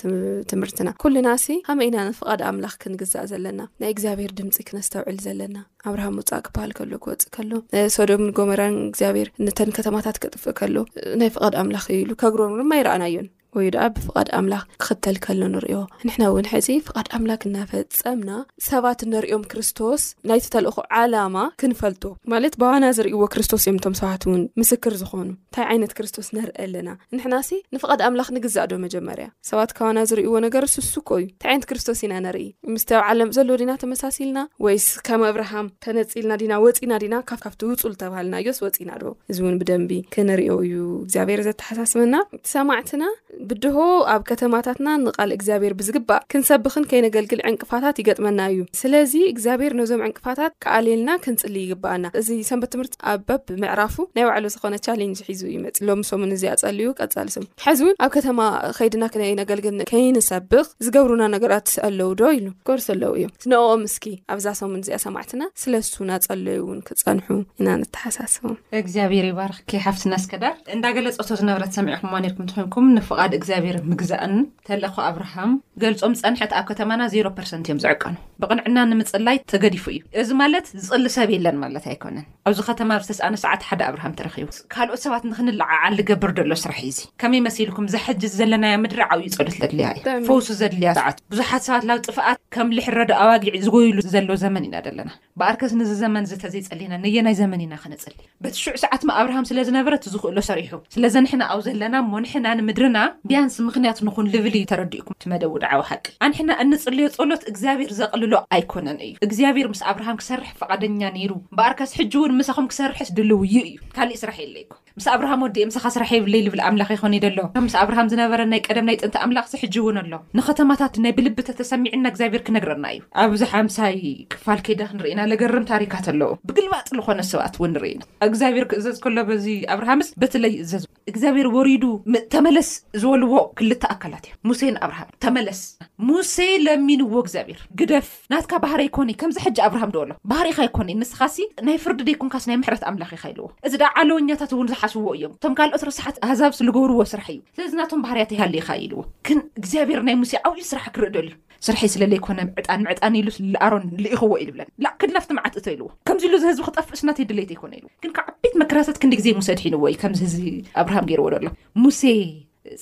ትምህርትና ኩልና ሲ ሃመይ ኢና ንፍቓድ ኣምላኽ ክንግዛእ ዘለና ናይ እግዚኣብሔር ድምፂ ክነስተውዕል ዘለና ኣብርሃም ውፃእ ክበሃል ከሎ ክወፅእ ከሎ ሶዶምን ጎመራን እግዚኣብሔር ነተን ከተማታት ክጥፍእ ከሎ ናይ ፍቓድ ኣምላኽ እዩ ኢሉ ከግሮም ድማ ይረኣናዮን ወይ ድኣ ብፍቓድ ኣምላኽ ክኽተል ከሎ ንሪዮ ንሕና እውን ሕዚ ፍቓድ ኣምላኽ እናፈፀምና ሰባት እንርእዮም ክርስቶስ ናይቲ ተልእኾ ዓላማ ክንፈልጦ ማለት ብዋና ዝርእይዎ ክርስቶስ እዮም እቶም ሰባት እውን ምስክር ዝኾኑ እንታይ ዓይነት ክርስቶስ ነርእ ኣለና ንሕናሲ ንፍቓድ ኣምላኽ ንግዛእ ዶ መጀመርያ ሰባት ካባና ዝርእይዎ ነገር ስሱኮ እዩ እንታይ ዓይነት ክርስቶስ ኢና ነርኢ ምስቲ ኣብ ዓለም ዘሎ ዲና ተመሳሲልና ወይስ ከም ኣብርሃም ተነፂልና ዲና ወፂና ዲና ካብ ካብቲ ውፁ ዝተባሃልናዮስ ወፂና ዶ እዚ እውን ብደንቢ ክንርእዮ እዩ እግዚኣብሔር ዘተሓሳስበና ሰማዕትና ብድሆ ኣብ ከተማታትና ንቓል እግዚኣብሔር ብዝግባእ ክንሰብኽን ከይነገልግል ዕንቅፋታት ይገጥመና እዩ። ስለዚ እግዚኣብሔር ነዞም ዕንቅፋታት ክኣልየልና ክንጽሊ ይግብኣና። እዚ ሰንበት ትምህርቲ ኣብ በብ ምዕራፉ ናይ ባዕሉ ዝኾነ ቻሌንጅ ሒዙ ይመጽእ። ሎሚ ሰሙን እዚ ኣጸልዩ ቀጻሊ ሰሙን ሕዚ እውን ኣብ ከተማ ከይድና ከይነገልግል ከይንሰብኽ ዝገብሩና ነገራት ኣለዉ ዶ ኢሉ ኮርስ ኣለዉ እዮም ንኦም እስኪ ኣብዛ ሰሙን እዚኣ ሰማዕትና ስለሱ ናጸለዩ እውን ክጸንሑ ኢና ንተሓሳስቦም። እግዚኣብሔር ይባርኽኪ ሓፍትና እስከዳር። እንዳገለጸቶ ዝነበረት ሰሚዕኹማ ኔርኩም እንተኾይንኩም ንፍቓድ እግዚኣብሔር ምግዛእን ተልእኾ ኣብርሃም ገልጾም ዝጸንሐት ኣብ ከተማና ዜሮ ፐርሰንት እዮም ዝዕቀኑ ብቕንዕና ንምጽላይ ተገዲፉ እዩ እዚ ማለት ዝጽሊ ሰብ የለን ማለት ኣይኮነን ኣብዚ ከተማ ኣብ ዝተስኣነ ሰዓት ሓደ ኣብርሃም ተረኺቡ ካልኦት ሰባት ንክንለዓዓል ዝገብር ዘሎ ስራሕ እዩ እዚ። ከመይ መሲልኩም እዛ ሕጂ ዘለናያ ምድሪ ዓብዩ ጸሎት ዘድልያ እያ። ፈውሲ ዘድልያ ሰዓት እዩ። ብዙሓት ሰባት ናብ ጥፍኣት ከም ልሕረዶ ኣባጊዕ ዝጎዩሉ ዘሎ ዘመን ኢና ዘለና። በኣርከስ ንዚ ዘመን እዚ ተዘይጸሊና ነየናይ ዘመን ኢና ክንጽሊ። በቲ ሽዑ ሰዓት እማ ኣብርሃም ስለ ዝነበረ እቲ ዝክእሎ ሰሪሑ። ስለዚ ንሕና ኣብኡ ዘለና እሞ ንሕና ንምድርና ቢያንስ ምክንያት ንኩን ልብል እዩ ተረዲኡኩም እቲ መደብ ውድዓዊ ሓቂ። ኣንሕና እንጽልዮ ጸሎት እግዚኣብሔር ዘቅልሎ ኣይኮነን እዩ። እግዚኣብሔር ምስ ኣብርሃም ክሰርሕ ፍቓደኛ ነይሩ እምበኣርከስ ሕጂውን ምሳኹም ክሰርሕስ ድሉው እዩ እዩ። ካልእ ስራሕ የለይ እኮ። ምስ ኣብርሃም ወዲኤ ምሳኻ ስራሕ የብለይ ልብል ኣምላኽ ይኾን እዩ ደሎ። ምስ ኣብርሃም ዝነበረ ናይ ቀደም ናይ ጥንቲ ኣምላኽሲ ሕጂውን ኣሎ። ንኸተማታት ናይ ብልቢ ተተሰሚዕና እግዚኣብሔር ክነግረና እዩ። ኣብዚ ሓምሳይ ክፋል ከይዳ ክንርኢና ለገርም ታሪካት ኣለዉ። ብግልባጥ ልኾነ ሰብኣት እውን ንርኢ ኢና። እግዚኣብሔር ክእዘዝ ከሎ በዚ ኣብርሃምስ በቲ ለይእዘዙ። እግዚኣብሔር ወሪዱ ም ተመለስ ዝበልዎ ክልተ ኣካላት እዮም ሙሴን ኣብርሃምን ተመለስ ሙሴ ለሚንዎ እግዚኣብሔር ግደፍ ናትካ ባህሪ ኣይኮንይ ከምዚ ሕጂ ኣብርሃም ድበሎ ባህሪካ ኣይኮንይ ንስካሲ ናይ ፍርዲ ደይኮንካስ ናይ ምሕረት ኣምላክ ኢካ ኢልዎ እዚ ድኣ ዓለወኛታት እውን ዝሓስብዎ እዮም እቶም ካልኦት ረሳሓት ኣህዛብስ ልገብርዎ ስራሕ እዩ ስለዚ ናቶም ባህርያት ኣይሃልይካ ኢልዎ ግን እግዚኣብሔር ናይ ሙሴ ዓብዩ ስራሕ ክርኢ ደልዩ ስርሐይ ስለ ለይኮነ ዕጣን ምዕጣን ኢሉ ልኣሮን ልኢኽዎ እዩ ልብለን። ላእ ክድ ናብቲ መዓት እቶ ኢልዎ። ከምዚ ኢሉ እዚ ህዝቢ ክጠፍእስ ናተይ ድሌት ኣይኮነ ኢልዎ። ግን ካብ ዓበይቲ መከራታት ክንዲ ግዜ ሙሴ ኣድሒንዎ እዩ ከምዚ ህዚ ኣብርሃም ገይርዎ ደሎ። ሙሴ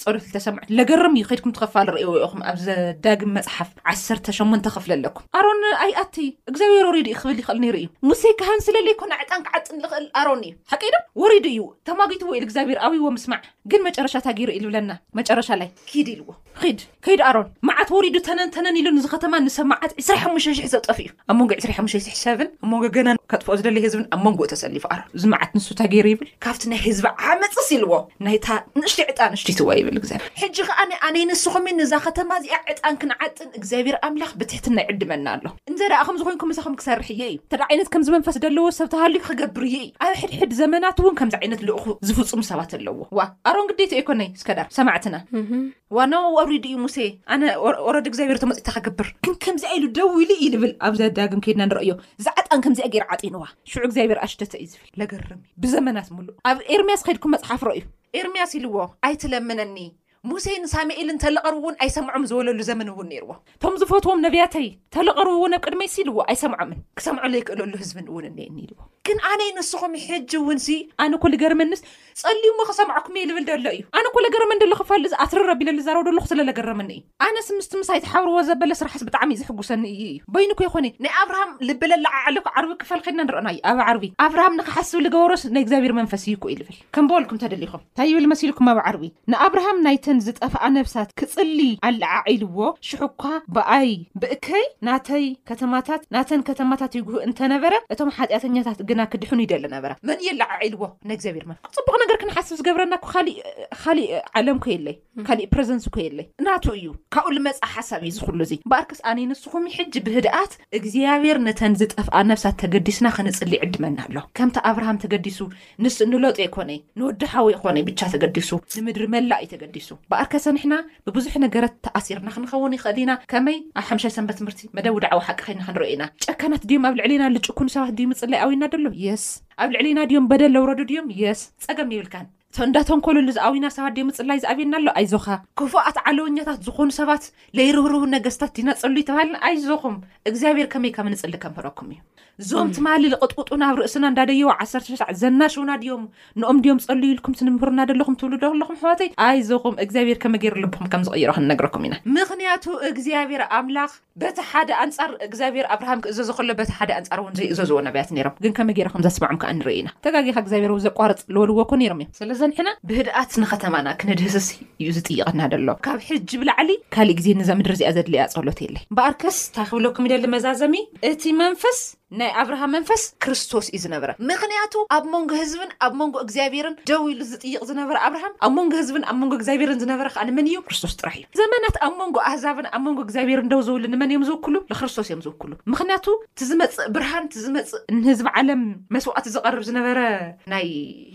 ጸሎት ልተሰምዐት ለገርም እዩ ከድኩም ትኸፋል ርእዎ ኢኹም ኣብ ዘዳግም መጽሓፍ ዓሰርተ ሸሞንተ ክፍሊ ኣለኩም። ኣሮን ኣይኣቲ እግዚኣብሔር ወሪዱ እዩ ክብል ይኸእል ነይሩ እዩ። ሙሴ ካህን ስለ ለይኮነ ዕጣን ክዓጥን ልኽእል ኣሮን እዩ። ሓቀይ ዶ? ወሪዱ እዩ ተማጊትዎ እዩ ልእግዚኣብሔር ኣብይዎ ምስማዕ ግን መጨረሻ ታይ ገይሩ እዩ ልብለና መጨረሻ ላይ ኪድ ኢልዎ። ኺድ ከይድ ኣሮን መዓት ወሪዱ ተነን ተነን ኢሉ ንዚ ከተማ ንሰብ መዓት ዕስራ ሓሙሽተ ሽሕ ሰብ ጠፊኡ ኣብ መንጎ ዕስራ ሓሙሽተ ሽሕ ሰብን ኣብ መንጎ ገና ከጥፍኦ ዝደሊ ህዝብን ኣብ መንጎኡ ተሰሊፉ ኣሮን እዚ መዓት ንሱ ታይ ገይሩ ይብል ካብቲ ናይ ህዝቢ ዓመጽስ ኢልዎ ናይታ ንእሽተይ ዕጣን ኣሽቲትዋ ይብል እግዚኣብሔር ሕጂ ከኣ ኣነይ ንስኹምን ንዛ ከተማ እዚኣ ዕጣን ክንዓጥን እግዚኣብሔር ኣምላኽ ብትሕትና ይዕድመና ኣሎ እንተ ደኣ ከምዚ ኮይንኩም ምሳኹም ክሰርሕ እየ እዩ እንተ ዓይነት ከምዚ መንፈስ ደለዎ ሰብ ተሃልዩ ክገብር እየ እዩ ኣብ ሕድሕድ ዘመናት እውን ከምዚ ዓይነት ልእኹ ዝፍጽሙ ሰባት ኣለዎ ዋእ ኣሮን ግዴትኡ ኣይኮነይ እስከዳር ሰማዕትና ዋና ወሪዱ እዩ ሙሴ ኣነ ወረዲ እግዚኣብሔር ተመፅታ ከገብር ግን ከምዚኣ ኢሉ ደው ኢሉ እዩ ልብል ኣብ ዘዳግም ከይድና ንረእዮ ዝዓጣን ከምዚኣ ገይር ዓጢንዋ ሽዑ እግዚኣብሔር ኣሽደተ እዩ ዝብል ለገርም እዩ ብዘመናት ምሉ ኣብ ኤርምያስ ከይድኩም መፅሓፍ ረእዩ ኤርምያስ ኢልዎ ኣይትለምነኒ ሙሴን ሳሙኤልን ተለቐርብ እውን ኣይሰምዖም ዝበለሉ ዘመን እውን ነይርዎ እቶም ዝፈትዎም ነብያተይ ተለቐርብዎ ነብ ቅድመይ ሲ ኢልዎ ኣይሰምዖምን ክሰምዖ ዘይክእለሉ ህዝብን እውን እኒኤኒ ኢልዎ ግን ኣነይ ንስኹም ሕጂ እውን ሲ ኣነ እኮ ልገርመንስ ጸልዩ እሞ ክሰምዐኩም እየ ልብል ደሎ እዩ ኣነ እኮ ለገረመን ደሎ ክፋል እዚ ኣትርር ኣቢለ ልዛረብ ደለኹ ስለ ለገረመኒ እዩ ኣነስ ምስቲ ምሳይ ትሓብርዎ ዘበለ ስራሕስ ብጣዕሚ እዩ ዘሕጉሰኒ እዩ እዩ በይኑ ከይኮነ ናይ ኣብርሃም ልቢ ለለዓዕለኩ ዓርቢ ክፋል ከድና ንረእናዮ ኣብ ዓርቢ ኣብርሃም ንክሓስብ ልገበሮስ ናይ እግዚኣብሔር መንፈስ እዩ እኮ እዩ ልብል ከምበወልኩም ተደሊኹም ታይ ይብል መሲልኩም ኣብ ዓርቢ ንኣብርሃም ናይተን ዝጠፍኣ ነብሳት ክጽሊ ኣለዓዒልዎ ሽሕኳ ብኣይ ብእከይ ናተይ ከተማታት ናተን ከተማታት ይጉህእ እንተነበረ እቶም ሓጢኣተኛታት ግና ክድሕኑ ይደሊ ነበረ መን እየ ኣለዓዒልዎ ንእግዚኣብሔር መን ጽቡቕ ነገር ክንሓስብ ዝገብረና እኮ ካሊእ ካሊእ ዓለምኮ የለይ ካሊእ ፕረዘንስ እኮ የለይ ናቱ እዩ ካብኡ ልመጸ ሓሳብ እዩ እዚ ኩሉ እዚ እምበኣርከስ ኣነይ ንስኹምይ ሕጂ ብህድኣት እግዚኣብሔር ነተን ዝጠፍኣ ነፍሳት ተገዲስና ክንጽሊ ይዕድመና ኣሎ ከምቲ ኣብርሃም ተገዲሱ ንስ ንሎጥ ኣይኮነይ ንወዲ ሓው ኣይኮነይ ብቻ ተገዲሱ ንምድሪ መላእ እዩ ተገዲሱ እምበኣርከሰ ንሕና ብብዙሕ ነገረት ተኣሲርና ክንኸውን ይኽእል ኢና ከመይ ኣብ ሓምሻይ ሰንበት ትምህርቲ መደቡ ዳዕዋ ሓቂ ከይና ክንርእዮ ኢና ጨካናት ድዩም ኣብ ልዕሌና ልጭኩኑ ሰባት ድዩ ምጽላይ ኣውዩና ደሎ የስ ኣብ ልዕሌና ድዩም በደል ለውረዱ ድዩም የስ ጸገም የብልካን ተንዳ ተንኮሉ ልዝኣዊና ሰባት ድዮ ምጽላይ ዝኣብየና ኣሎ ኣይዞኻ። ክፉኣት ዓለወኛታት ዝኾኑ ሰባት ለይርህሩሁ ነገስታት ዲና ጸሉይ ተባህልና ኣይዞኹም እግዚኣብሔር ከመይ ከም ንጽሊ ከምህረኩም እዩ ዞም ትማሊ ልቕጥቁጡና ኣብ ርእስና እንዳደየው ዓሰርተ ሽዱሽተ ሰዓት ዘናሽውና ድዮም ንኦም ድዮም ጸሉዩ ኢልኩም ትንምህሩና ደለኹም ትብሉ ደለኹም ኣሕዋተይ ኣይዞኹም እግዚኣብሔር ከመይ ገይሩ ልብኹም ከም ዝቕይሮ ክንነግረኩም ኢና ምኽንያቱ እግዚኣብሔር ኣምላኽ በቲ ሓደ ኣንጻር፣ እግዚኣብሄር ኣብርሃም ክእዘዞ ከሎ፣ በቲ ሓደ ኣንጻር እውን ዘይእዘዝዎ ነብያት ነይሮም። ግን ከመይ ገይሩ ከም ዘስምዖም ከኣ ንርኢ ኢና። ተጋጊኻ እግዚኣብሄር ኣብ ዘቋርጽ ልበልዎ እኮ ነይሮም እዮም። ስለዚ ንሕና ብህድኣት ንኸተማና ክንድህስስ እዩ ዝጥይቐና ደሎ። ካብ ሕጂ ብላዕሊ ካልእ ግዜ ንዛ ምድሪ እዚኣ ዘድልያ ጸሎት የለይ። እምበኣርከስ እንታይ ክብለኩም ይደሊ መዛዘሚ እቲ መንፈስ። ናይ ኣብርሃ መንፈስ ክርስቶስ እዩ ዝነበረ ምኽንያቱ ኣብ መንጎ ህዝብን ኣብ መንጎ እግዚኣብሔርን ደው ኢሉ ዝጥይቕ ዝነበረ ኣብርሃም ኣብ መንጎ ህዝብን ኣብ መንጎ እግዚኣብሔርን ዝነበረ ከኣ ንመን እዩ ክርስቶስ ጥራሕ እዩ ዘመናት ኣብ መንጎ ኣህዛብን ኣብ መንጎ እግዚኣብሔርን ደው ዝብሉ ንመን እዮም ዝውክሉ ንክርስቶስ እዮም ዝውክሉ ምኽንያቱ እቲ ዝመጽእ ብርሃን እቲ ዝመጽእ ንህዝቢ ዓለም መስዋእቲ ዝቐርብ ዝነበረ ናይ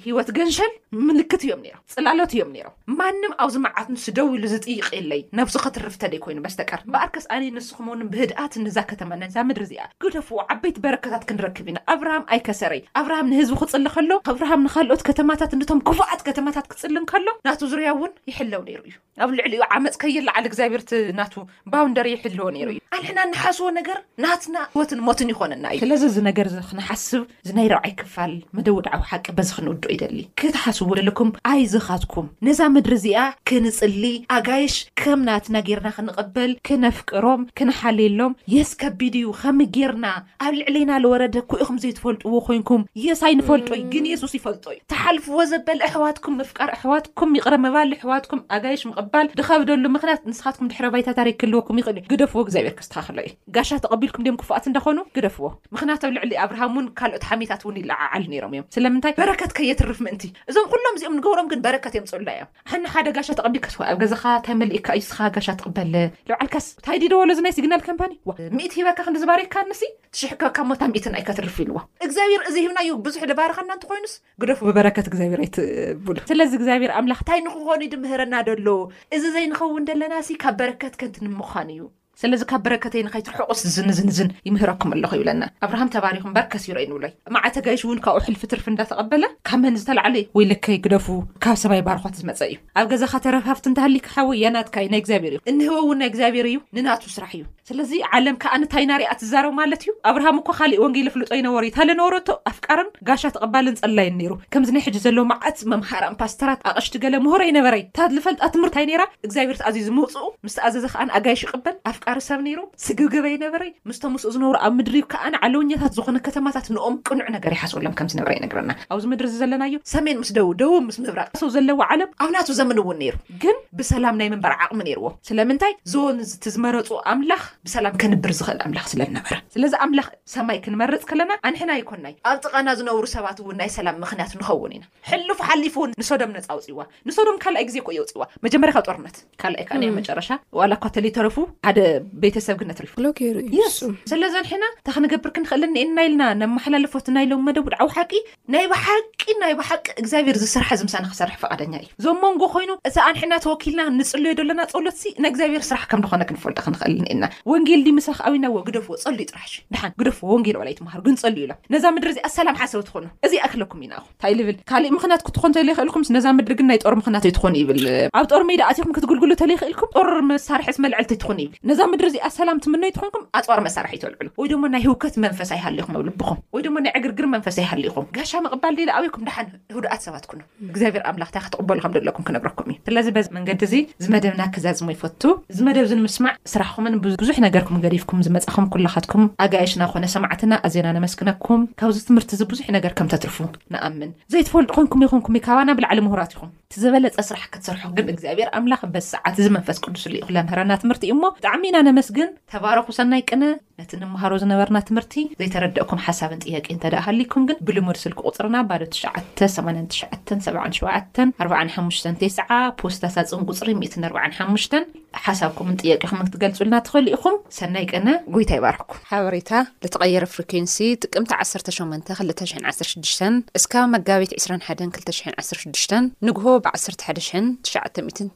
ህይወት ገንሸል ምልክት እዮም ነይሮም። ጽላሎት እዮም ነይሮም። ማንም ኣብዚ መዓት ንሱ ደው ኢሉ ዝጥይቕ የለይ ነብሱ ከትርፍ ተደይ ኮይኑ በስተቀር። እምበኣርከስ ኣነይ ንስኹም እውን ብህድኣት ነዛ ከተማ ነዛ ምድሪ እዚኣ ግደፍዎ ዓበይቲ በረከታት ክንረክብ ኢና። ኣብርሃም ኣይከሰረይ። ኣብርሃም ንህዝቡ ክጽሊ ከሎ ኣብርሃም ንካልኦት ከተማታት ንቶም ክፉኣት ከተማታት ክጽሊ እንከሎ ናቱ ዙርያ እውን ይሕለው ነይሩ እዩ። ኣብ ልዕሊኡ ዓመጽ ከይለዓል እግዚኣብሔር እቲ ናቱ ባውንደሪ ይሕልዎ ነይሩ እዩ። ኣንሕና እንሓስቦ ነገር ናትና ህይወትን ሞትን ይኾነና እዩ። ስለዚ እዚ ነገር እዚ ክንሓስብ እዚ ናይ ራብዓይ ክፋል መደብ ወድዓዊ ሓቂ በዚ ክንውድኦ ይደሊ። ክትሓስብዎ ዘለኩም ኣይዝኻትኩም ነዛ ምድሪ እዚኣ ክንጽሊ ኣጋይሽ ከም ናትና ጌርና ክንቕበል ክነፍቅሮም ክንሓልየሎም የስ ከቢድ እዩ ከምይ ጌርና ኣብ ልዕሌና ልወረደ እኮ ኢኹም ዘይትፈልጥዎ ኮይንኩም የስ ኣይንፈልጦ እዩ ግን የሱስ ይፈልጦ እዩ ትሓልፍዎ ዘበለ ኣሕዋትኩም ምፍቃር ኣሕዋትኩም ይቕረ ምባል ልሕዋትኩም ኣጋይሽ ምቕባል ድኸብደሉ ምኽንያት ንስኻትኩም ድሕረ ባይታ ታሪክ ክህልወኩም ይኽእል እዩ ግደፍዎ እግዚኣብሔር ከስተኻኽሎ እዩ ጋሻ ተቐቢልኩም ድዮም ክፉኣት እንዳኾኑ ግደፍዎ ምኽንያት ኣብ ልዕሊ ኣብርሃም ውን ካልኦት ሓሜታት ውን ይለዓዓሉ ነይሮም እዮም ስለምንታይ በረከት ከየትርፍ ምእንቲ እዞም ኹሎም እዚኦም ንገብሮም ግን በረከት የምፅኡልና እዮም። ሃኒ ሓደ ጋሻ ተቀቢልካስ ዋእ ኣብ ገዛካ ታይ መሊእካ እዩ እስካ ጋሻ ትቅበል ልብዓልካስ ታይ ድዩ ደወሎ እዚ ናይ ሲግናል ከምፓኒ ዋእ ሚእቲ ሂበካ ክንድዚ ባሪክካንሲ ትሽሕ ከ ካብ ሞታ ሚእትን ኣይከትርፍ ኢልዋ እግዚኣብሔር እዚ ሂብናዩ ብዙሕ ልባርኸና እንተኮይኑስ ግደፉ ብበረከት እግዚኣብሔር ኣይትብሉ ስለዚ እግዚኣብሔር ኣምላክ ታይ ንክኮኑ እዩ ድምህረና ደሎ እዚ ዘይንከውን ደለናሲ ካብ በረከት ከንትኒ ምኳን እዩ። ስለዚ ካብ በረከተይ ንኸይትርሕቁስ ዝንዝን እዝን ይምህረኩም ኣለኹ ይብለና ኣብርሃም ተባሪኹ እምበር ከሲሩ ኣይንብሎ መዓልተ ጋይሽ እውን ካብኡ ሕልፊ ትርፊ እንዳተቀበለ ካብ መን ዝተላዕለ እዩ ወይለከይ ግደፉ ካብ ሰማይ ባርኾት ዝመፀ እዩ ኣብ ገዛኻ ተረፋፍቲ እንተሃሊካ ሓወይ ያናትካ እዩ ናይ እግዚኣብሔር እዩ እንህቦ እውን ናይ እግዚኣብሔር እዩ ንናቱ ስራሕ እዩ ስለዚ ዓለም ከኣ እንታይ ናሪኣ ትዛረብ ማለት እዩ ኣብርሃም እኮ ካሊእ ወንጌል የፍልጦ ይነበሩ እዩ ታለነበረቶ ኣፍቃርን ጋሻ ተቐባልን ጸላይን ነይሩ ከምዚ ናይ ሕጂ ዘሎ መዓት መምሃራን ፓስተራት ኣቕሽቲ ገለ ምሁር ኣይነበረይ እታ ልፈልጣ ትምህርት ኣይነይራ እግዚኣብሔር ተኣዚዙ ምውጽኡ ምስ ተኣዘዘ ከኣ ንኣጋይሽ ይቕበል ኣፍቃሪ ሰብ ነይሩ ስግብግብ ኣይነበረይ ምስቶም ምስኡ ዝነብሩ ኣብ ምድሪ ከኣ ንዓለወኛታት ዝኾነ ከተማታት ንኦም ቅኑዕ ነገር ይሓስበሎም ከም ዝነበረ ይነግረና ኣብዚ ምድሪ እዚ ዘለናዮ ሰሜን ምስ ደቡብ ደቡብ ምስ ምብራቕ ሰው ዘለዎ ዓለም ኣብ ናቱ ዘምን እውን ነይሩ ግን ብሰላም ናይ ምንባር ዓቕሚ ነይርዎ ስለምንታይ ዞን እቲ ዝመረጹ ኣምላኽ ብሰላም ከንብር ዝኽእል ኣምላኽ ስለ ልነበረ ስለዚ ኣምላኽ ሰማይ ክንመርጽ ከለና ኣንሕና ኣይኮናይ ኣብ ጥቓና ዝነብሩ ሰባት እውን ናይ ሰላም ምኽንያት ንኸውን ኢና። ሕሉፍ ሓሊፉ ንሶዶም ነጻ ኣውጺእዋ። ንሶዶም ካልኣይ ግዜ እኮ እዩ ኣውጺእዋ መጀመርያ ካብ ጦርነት። ካልኣይ ከኣ ናይ መጨረሻ ዋላ እኳ ተለይተረፉ ሓደ ቤተ ሰብ ግን ኣትሪፉ። ኣሎ ገይሩ እዩ ንሱ። ስለዚ ኣንሕና እንታይ ክንገብር ክንኽእል እኒኤና ኢልና ነመሓላልፎ እቲ ናይ ሎሚ መደብ ውድዓዊ ሓቂ ናይ ብሓቂ ናይ ብሓቂ እግዚኣብሔር ዝስራሕ እዚ ምሳና ክሰርሕ ፈቃደኛ እዩ ዞም መንጎ ኮይኑ እቲ ኣንሕና ተወኪልና ንጽልዮ ደለና ጸሎት ሲ ናይ እግዚኣብሔር ስራሕ ከም ደኾነ ክንፈልጦ ክንኽእል ኒኤና ወንጌል ዲ ምሳኽ ኣዊናዎ ግደፍዎ ጸልዩ ጥራሕ ሺ ድሓን ግደፍዎ ወንጌል ዋላ ይትምሃሩ ግን ጸልዩ ኢሎም ነዛ ምድሪ እዚኣ ሰላም ሓሰውቲ ኾኑ እዚ ኣክለኩም ኢና ታይ ልብል ካሊእ ምኽናት ክትኾን ተለይኽእልኩምስ ነዛ ምድሪ ግን ናይ ጦር ምኽናት ኣይትኾኑ ይብል ኣብ ጦር ሜዳ ኣቲኹም ክትግልግሉ ተለይኽእልኩም ጦር መሳርሕስ መልዐልቲ ኣይትኾኑ ይብል ነዛ ምድሪ እዚኣ ሰላም ትምነዩ ተኾንኩም ኣጽዋር መሳርሒ ተልዕሉ ወይ ደሞ ናይ ህውከት መንፈስ ኣይሃልይኹም ኣብ ልብኹም ወይ ድማ ናይ ዕግርግር መንፈስ ኣይሃልይኹም ጋሻ ምቕባል ሌላ ኣበይኩም ደሓን ህዱኣት ሰባት ኩኑ እግዚኣብሔር ኣምላኽ እንታይ ክትቕበሉ ከም ዘለኩም ክነግረኩም እዩ ስለዚ በዚ መንገዲ እዚ ዝመደብና ክዛዝሞ ይፈቱ እዚ መደብ እዚ ንምስማዕ ስራሕኹምን ብዙሕ ነገርኩም ገዲፍኩም ዝመጻኹም ኩላኻትኩም ኣጋይሽና ኮነ ሰማዕትና ኣዜና ነመስግነኩም ካብዚ ትምህርቲ እዚ ብዙሕ ነገር ከም ተትርፉ ንኣምን ዘይትፈልጡ ኮንኩም ይኹንኩም ካባና ብላዕሊ ምሁራት ኢኹም እቲ ዝበለጸ ስራሕ ክትሰርሑ ግን እግዚኣብሔር ኣምላኽ በዚ ሰዓት እዚ መንፈስ ቅዱስ ልኢኹ ለምህረና ትምህርቲ እዩ እሞ ብጣዕሚ ኢና ነመስግን ተባረኹ ሰናይ ቅነ ነቲ እንመሃሮ ዝነበርና ትምህርቲ ዘይተረደእኩም ሓሳብን ጥያቄን እንተድኣ ሃልይኩም ግን ብልሙድ ስልኪ ቁጽርና ባዶ ትሽዓተ፣ ሰማንያን ትሽዓተን፣ ሰብዓን ሸውዓተን፣ ኣርብዓን ሓሙሽተን፣ ቴስዓ፣ ፖስታ ሳጹን ቁጽሪ ሚእትን ኣርብዓን ሓሙሽተን፣ ሓሳብኩምን ጥያቄኹምን ክትገልጹልና ትኽእሉ ኢኹም። ሰናይ ቅነ። ጎይታ ይባርኽኩም። ሓበሬታ፣ ልተቐየረ ፍሪኩንሲ ጥቅምቲ ዓሰርተ ሸሞንተ ክልተ ሽሕን ዓሰርተ ሽዱሽተን እስካብ መጋቢት ዕስራን ሓደን ክልተ ሽሕን ዓሰርተ ሽዱሽተን ንግሆ ብ ዓሰርተ ሓደ ሽሕን ትሽዓተ ሚእትን፣